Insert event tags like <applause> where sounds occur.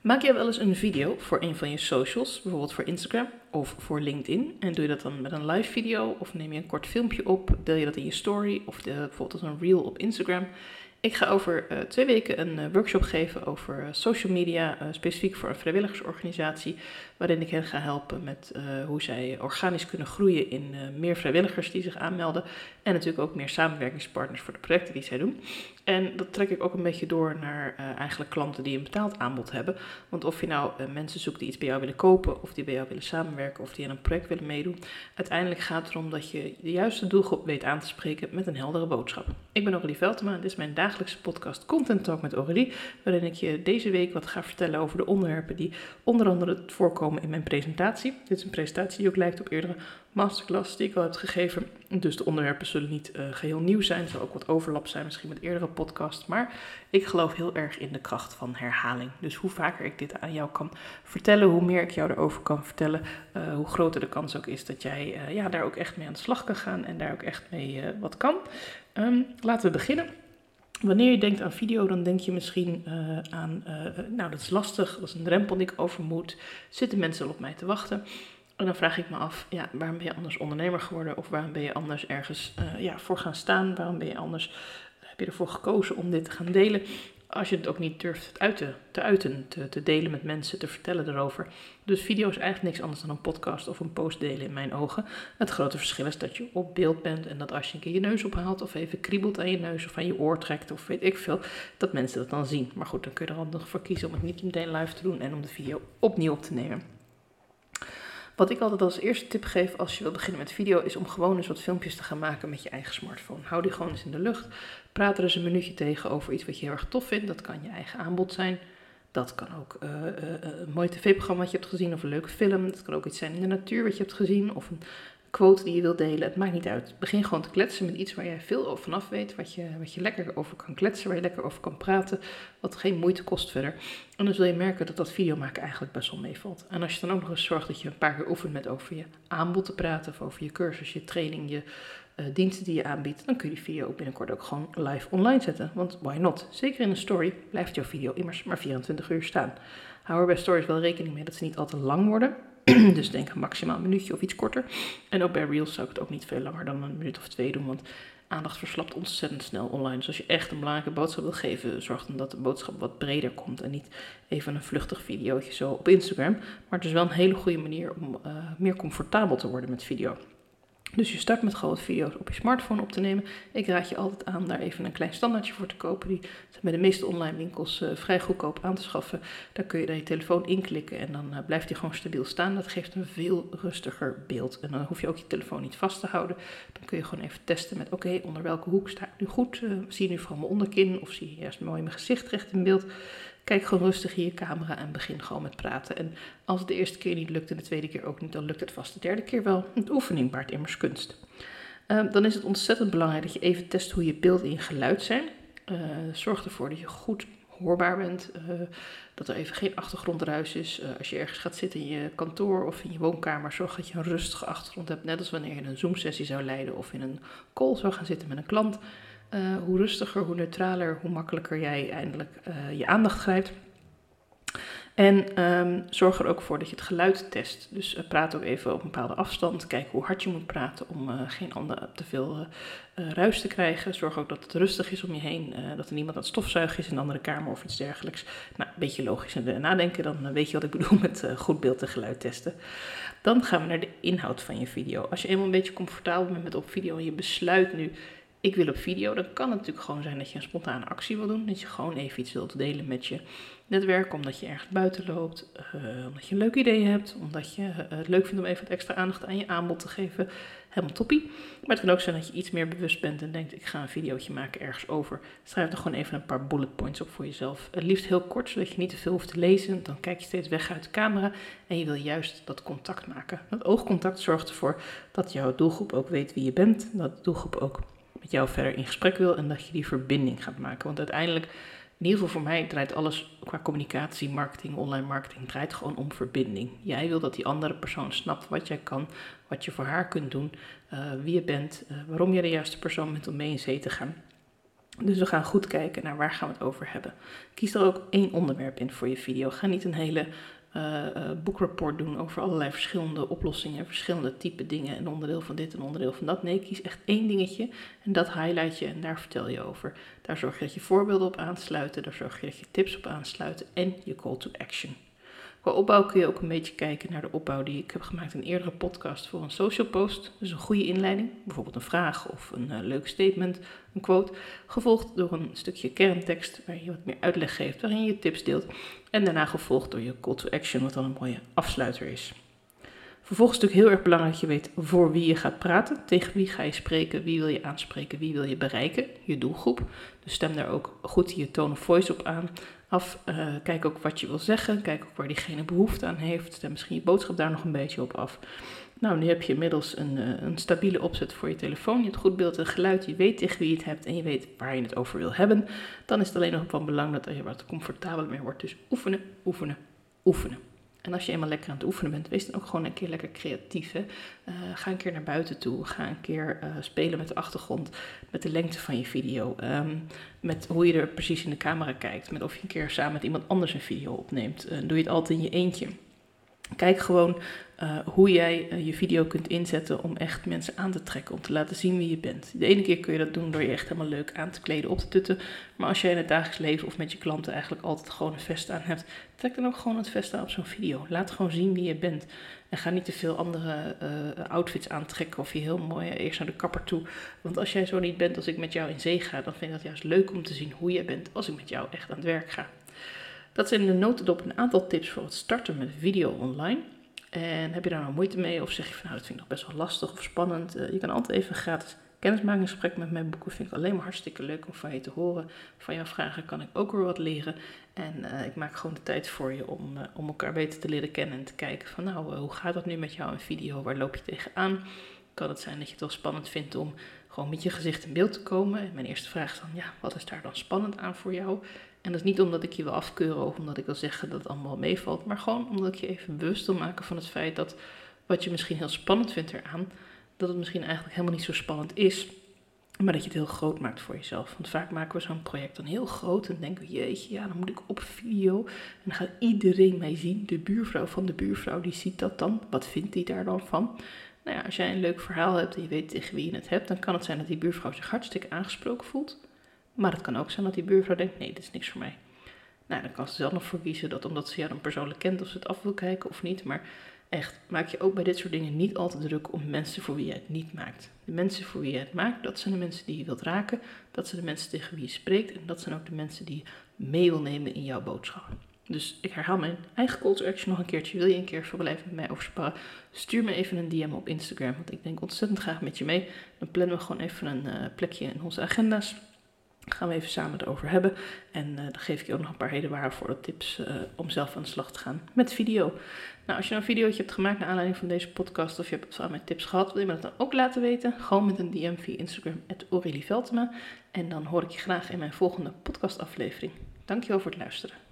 Maak jij wel eens een video voor een van je socials, bijvoorbeeld voor Instagram of voor LinkedIn? En doe je dat dan met een live video of neem je een kort filmpje op, deel je dat in je story of de, bijvoorbeeld als een reel op Instagram? Ik ga over uh, twee weken een uh, workshop geven over uh, social media, specifiek voor een vrijwilligersorganisatie, waarin ik hen ga helpen met hoe zij organisch kunnen groeien in meer vrijwilligers die zich aanmelden en natuurlijk ook meer samenwerkingspartners voor de projecten die zij doen. En dat trek ik ook een beetje door naar eigenlijk klanten die een betaald aanbod hebben. Want of je nou mensen zoekt die iets bij jou willen kopen, of die bij jou willen samenwerken, of die aan een project willen meedoen, uiteindelijk gaat het erom dat je de juiste doelgroep weet aan te spreken met een heldere boodschap. Ik ben Aurélie Veltema en dit is mijn dagelijkse podcast Content Talk met Aurélie, waarin ik je deze week wat ga vertellen over de onderwerpen die onder andere voorkomen in mijn presentatie. Dit is een presentatie die ook lijkt op eerdere masterclass die ik al heb gegeven, dus de onderwerpen zullen niet uh, geheel nieuw zijn, er zal ook wat overlap zijn misschien met eerdere podcasts, maar ik geloof heel erg in de kracht van herhaling. Dus hoe vaker ik dit aan jou kan vertellen, hoe meer ik jou erover kan vertellen, uh, hoe groter de kans ook is dat jij uh, ja, daar ook echt mee aan de slag kan gaan en daar ook echt mee wat kan. Um, laten we beginnen. Wanneer je denkt aan video, dan denk je misschien aan, nou dat is lastig, dat is een drempel die ik over moet. Zitten mensen al op mij te wachten? En dan vraag ik me af, ja, waarom ben je anders ondernemer geworden? Of waarom ben je anders ergens ja, voor gaan staan? Waarom ben je anders, heb je ervoor gekozen om dit te gaan delen? als je het ook niet durft te, te uiten, te, delen met mensen, te vertellen erover. Dus video is eigenlijk niks anders dan een podcast of een post delen in mijn ogen. Het grote verschil is dat je op beeld bent en dat als je een keer je neus ophaalt of even kriebelt aan je neus of aan je oor trekt of weet ik veel, dat mensen dat dan zien. Maar goed, dan kun je er al nog voor kiezen om het niet meteen live te doen en om de video opnieuw op te nemen. Wat ik altijd als eerste tip geef als je wil beginnen met video, is om gewoon eens wat filmpjes te gaan maken met je eigen smartphone. Hou die gewoon eens in de lucht. Praat er eens een minuutje tegen over iets wat je heel erg tof vindt. Dat kan je eigen aanbod zijn. Dat kan ook uh, uh, een mooi tv-programma wat je hebt gezien of een leuke film. Dat kan ook iets zijn in de natuur wat je hebt gezien of een quote die je wilt delen. Het maakt niet uit. Begin gewoon te kletsen met iets waar jij veel vanaf weet. Wat je, wat je lekker over kan kletsen, waar je lekker over kan praten. Wat geen moeite kost verder. En dan zul je merken dat dat video maken eigenlijk best wel meevalt. En als je dan ook nog eens zorgt dat je een paar keer oefent met over je aanbod te praten. Of over je cursus, je training, je uh, diensten die je aanbiedt. Dan kun je die video ook binnenkort ook gewoon live online zetten. Want why not? Zeker in een story blijft jouw video immers maar 24 uur staan. Hou er bij stories wel rekening mee dat ze niet al te lang worden. <clears throat> dus denk maximaal een minuutje of iets korter. En ook bij Reels zou ik het ook niet veel langer dan een minuut of twee doen, want aandacht verslapt ontzettend snel online. Dus als je echt een belangrijke boodschap wil geven, zorg dan dat de boodschap wat breder komt en niet even een vluchtig videootje zo op Instagram. Maar het is wel een hele goede manier om uh, meer comfortabel te worden met video. Dus je start met gewoon video's op je smartphone op te nemen. Ik raad je altijd aan daar even een klein standaardje voor te kopen. Die zijn bij de meeste online winkels uh, vrij goedkoop aan te schaffen. Daar kun je dan je telefoon inklikken en dan uh, blijft die gewoon stabiel staan. Dat geeft een veel rustiger beeld. En dan hoef je ook je telefoon niet vast te houden. Dan kun je gewoon even testen met oké, onder welke hoek sta ik nu goed? Uh, zie je nu vooral mijn onderkin of zie je juist mooi mijn gezicht recht in beeld? Kijk gewoon rustig in je camera en begin gewoon met praten. En als het de eerste keer niet lukt en de tweede keer ook niet, dan lukt het vast de derde keer wel. De oefening baart immers kunst. Uh, dan is het ontzettend belangrijk dat je even test hoe je beeld en geluid zijn. Uh, zorg ervoor dat je goed hoorbaar bent, uh, dat er even geen achtergrondruis is. als je ergens gaat zitten in je kantoor of in je woonkamer, zorg dat je een rustige achtergrond hebt. Net als wanneer je een Zoom-sessie zou leiden of in een call zou gaan zitten met een klant. Uh, hoe rustiger, hoe neutraler, hoe makkelijker jij eindelijk uh, je aandacht grijpt. En um, zorg er ook voor dat je het geluid test. Dus uh, praat ook even op een bepaalde afstand. Kijk hoe hard je moet praten om geen ander te veel ruis te krijgen. Zorg ook dat het rustig is om je heen. dat er niemand aan het is in een andere kamer of iets dergelijks. Nou, een beetje logisch en nadenken. Dan weet je wat ik <laughs> bedoel met goed beeld en geluid testen. Dan gaan we naar de inhoud van je video. Als je eenmaal een beetje comfortabel bent met op video en je besluit nu ik wil op video, dan kan het natuurlijk gewoon zijn dat je een spontane actie wil doen. Dat je gewoon even iets wilt delen met je netwerk, omdat je ergens buiten loopt, uh, omdat je een leuk idee hebt, omdat je uh, het leuk vindt om even wat extra aandacht aan je aanbod te geven. Helemaal toppie. Maar het kan ook zijn dat je iets meer bewust bent en denkt, ik ga een videootje maken ergens over. Schrijf er gewoon even een paar bullet points op voor jezelf. Het liefst heel kort, zodat je niet te veel hoeft te lezen. Dan kijk je steeds weg uit de camera en je wil juist dat contact maken. Dat oogcontact zorgt ervoor dat jouw doelgroep ook weet wie je bent, dat de doelgroep ook met jou verder in gesprek wil en dat je die verbinding gaat maken. Want uiteindelijk, in ieder geval voor mij, draait alles qua communicatie, marketing, online marketing, draait gewoon om verbinding. Jij wil dat die andere persoon snapt wat jij kan, wat je voor haar kunt doen, uh, wie je bent, uh, waarom je de juiste persoon bent om mee in zee te gaan. Dus we gaan goed kijken naar waar gaan we het over hebben. Kies er ook één onderwerp in voor je video. Ga niet een hele uh, uh, boekrapport doen over allerlei verschillende oplossingen, verschillende type dingen, en onderdeel van dit en onderdeel van dat. Nee, kies echt één dingetje en dat highlight je en daar vertel je over. Daar zorg je dat je voorbeelden op aansluiten, daar zorg je dat je tips op aansluiten en je call to action. Qua opbouw kun je ook een beetje kijken naar de opbouw die ik heb gemaakt in een eerdere podcast voor een social post. Dus een goede inleiding, bijvoorbeeld een vraag of een uh, leuk statement, een quote, gevolgd door een stukje kerntekst waar je wat meer uitleg geeft, waarin je tips deelt. En daarna gevolgd door je call to action, wat dan een mooie afsluiter is. Vervolgens is natuurlijk heel erg belangrijk dat je weet voor wie je gaat praten, tegen wie ga je spreken, wie wil je aanspreken, wie wil je bereiken, je doelgroep. Dus stem daar ook goed je tone of voice op aan af. Uh, kijk ook wat je wil zeggen. Kijk ook waar diegene behoefte aan heeft. Stem misschien je boodschap daar nog een beetje op af. Nou, nu heb je inmiddels een, uh, een stabiele opzet voor je telefoon. Je hebt goed beeld en geluid. Je weet tegen wie je het hebt en je weet waar je het over wil hebben. Dan is het alleen nog van belang dat je wat comfortabeler mee wordt. Dus oefenen, oefenen, oefenen. En als je eenmaal lekker aan het oefenen bent, wees dan ook gewoon een keer lekker creatief. Hè? Uh, ga een keer naar buiten toe. Ga een keer uh, spelen met de achtergrond, met de lengte van je video. Um, met hoe je er precies in de camera kijkt. Met of je een keer samen met iemand anders een video opneemt. Uh, doe je het altijd in je eentje. Kijk gewoon uh, hoe jij uh, je video kunt inzetten om echt mensen aan te trekken, om te laten zien wie je bent. De ene keer kun je dat doen door je echt helemaal leuk aan te kleden, op te tutten. Maar als jij in het dagelijks leven of met je klanten eigenlijk altijd gewoon een vest aan hebt, trek dan ook gewoon het vest aan op zo'n video. Laat gewoon zien wie je bent. En ga niet te veel andere uh, outfits aantrekken of je heel mooi eerst naar de kapper toe. Want als jij zo niet bent als ik met jou in zee ga, dan vind ik dat juist leuk om te zien hoe jij bent als ik met jou echt aan het werk ga. Dat zijn in de notendop een aantal tips voor het starten met video online. En heb je daar nou moeite mee of zeg je van nou dat vind ik nog best wel lastig of spannend. Uh, je kan altijd even gratis kennismakingsgesprek met mij boeken. Vind ik alleen maar hartstikke leuk om van je te horen. Van jouw vragen kan ik ook weer wat leren. En uh, ik maak gewoon de tijd voor je om, uh, om elkaar beter te leren kennen en te kijken van nou hoe gaat dat nu met jou in video? Waar loop je tegenaan? Kan het zijn dat je het wel spannend vindt om gewoon met je gezicht in beeld te komen? En mijn eerste vraag is dan ja, wat is daar dan spannend aan voor jou? En dat is niet omdat ik je wil afkeuren of omdat ik wil zeggen dat het allemaal meevalt, maar gewoon omdat ik je even bewust wil maken van het feit dat wat je misschien heel spannend vindt eraan, dat het misschien eigenlijk helemaal niet zo spannend is, maar dat je het heel groot maakt voor jezelf. Want vaak maken we zo'n project dan heel groot en denken we, jeetje, ja, dan moet ik op video en dan gaat iedereen mij zien. De buurvrouw van de buurvrouw, die ziet dat dan. Wat vindt die daar dan van? Nou als jij een leuk verhaal hebt en je weet tegen wie je het hebt, dan kan het zijn dat die buurvrouw zich hartstikke aangesproken voelt. Maar het kan ook zijn dat die buurvrouw denkt, nee, dit is niks voor mij. Nou, dan kan ze zelf nog voor kiezen dat omdat ze jou dan persoonlijk kent of ze het af wil kijken of niet. Maar echt, maak je ook bij dit soort dingen niet altijd druk om mensen voor wie je het niet maakt. De mensen voor wie je het maakt, dat zijn de mensen die je wilt raken. Dat zijn de mensen tegen wie je spreekt. En dat zijn ook de mensen die je mee wil nemen in jouw boodschappen. Dus ik herhaal mijn eigen call to action nog een keertje. Wil je een keer verblijven met mij over sparren? Stuur me even een DM op Instagram. Want ik denk ontzettend graag met je mee. Dan plannen we gewoon even een uh, plekje in onze agenda's gaan we even samen erover hebben. En uh, dan geef ik je ook nog een paar hele waardevolle tips uh, om zelf aan de slag te gaan met video. Nou, als je nou een videootje hebt gemaakt naar aanleiding van deze podcast of je hebt van mijn tips gehad, wil je me dat dan ook laten weten? Gewoon met een DM via Instagram, Aurelie. En dan hoor ik je graag in mijn volgende podcastaflevering. Dankjewel voor het luisteren.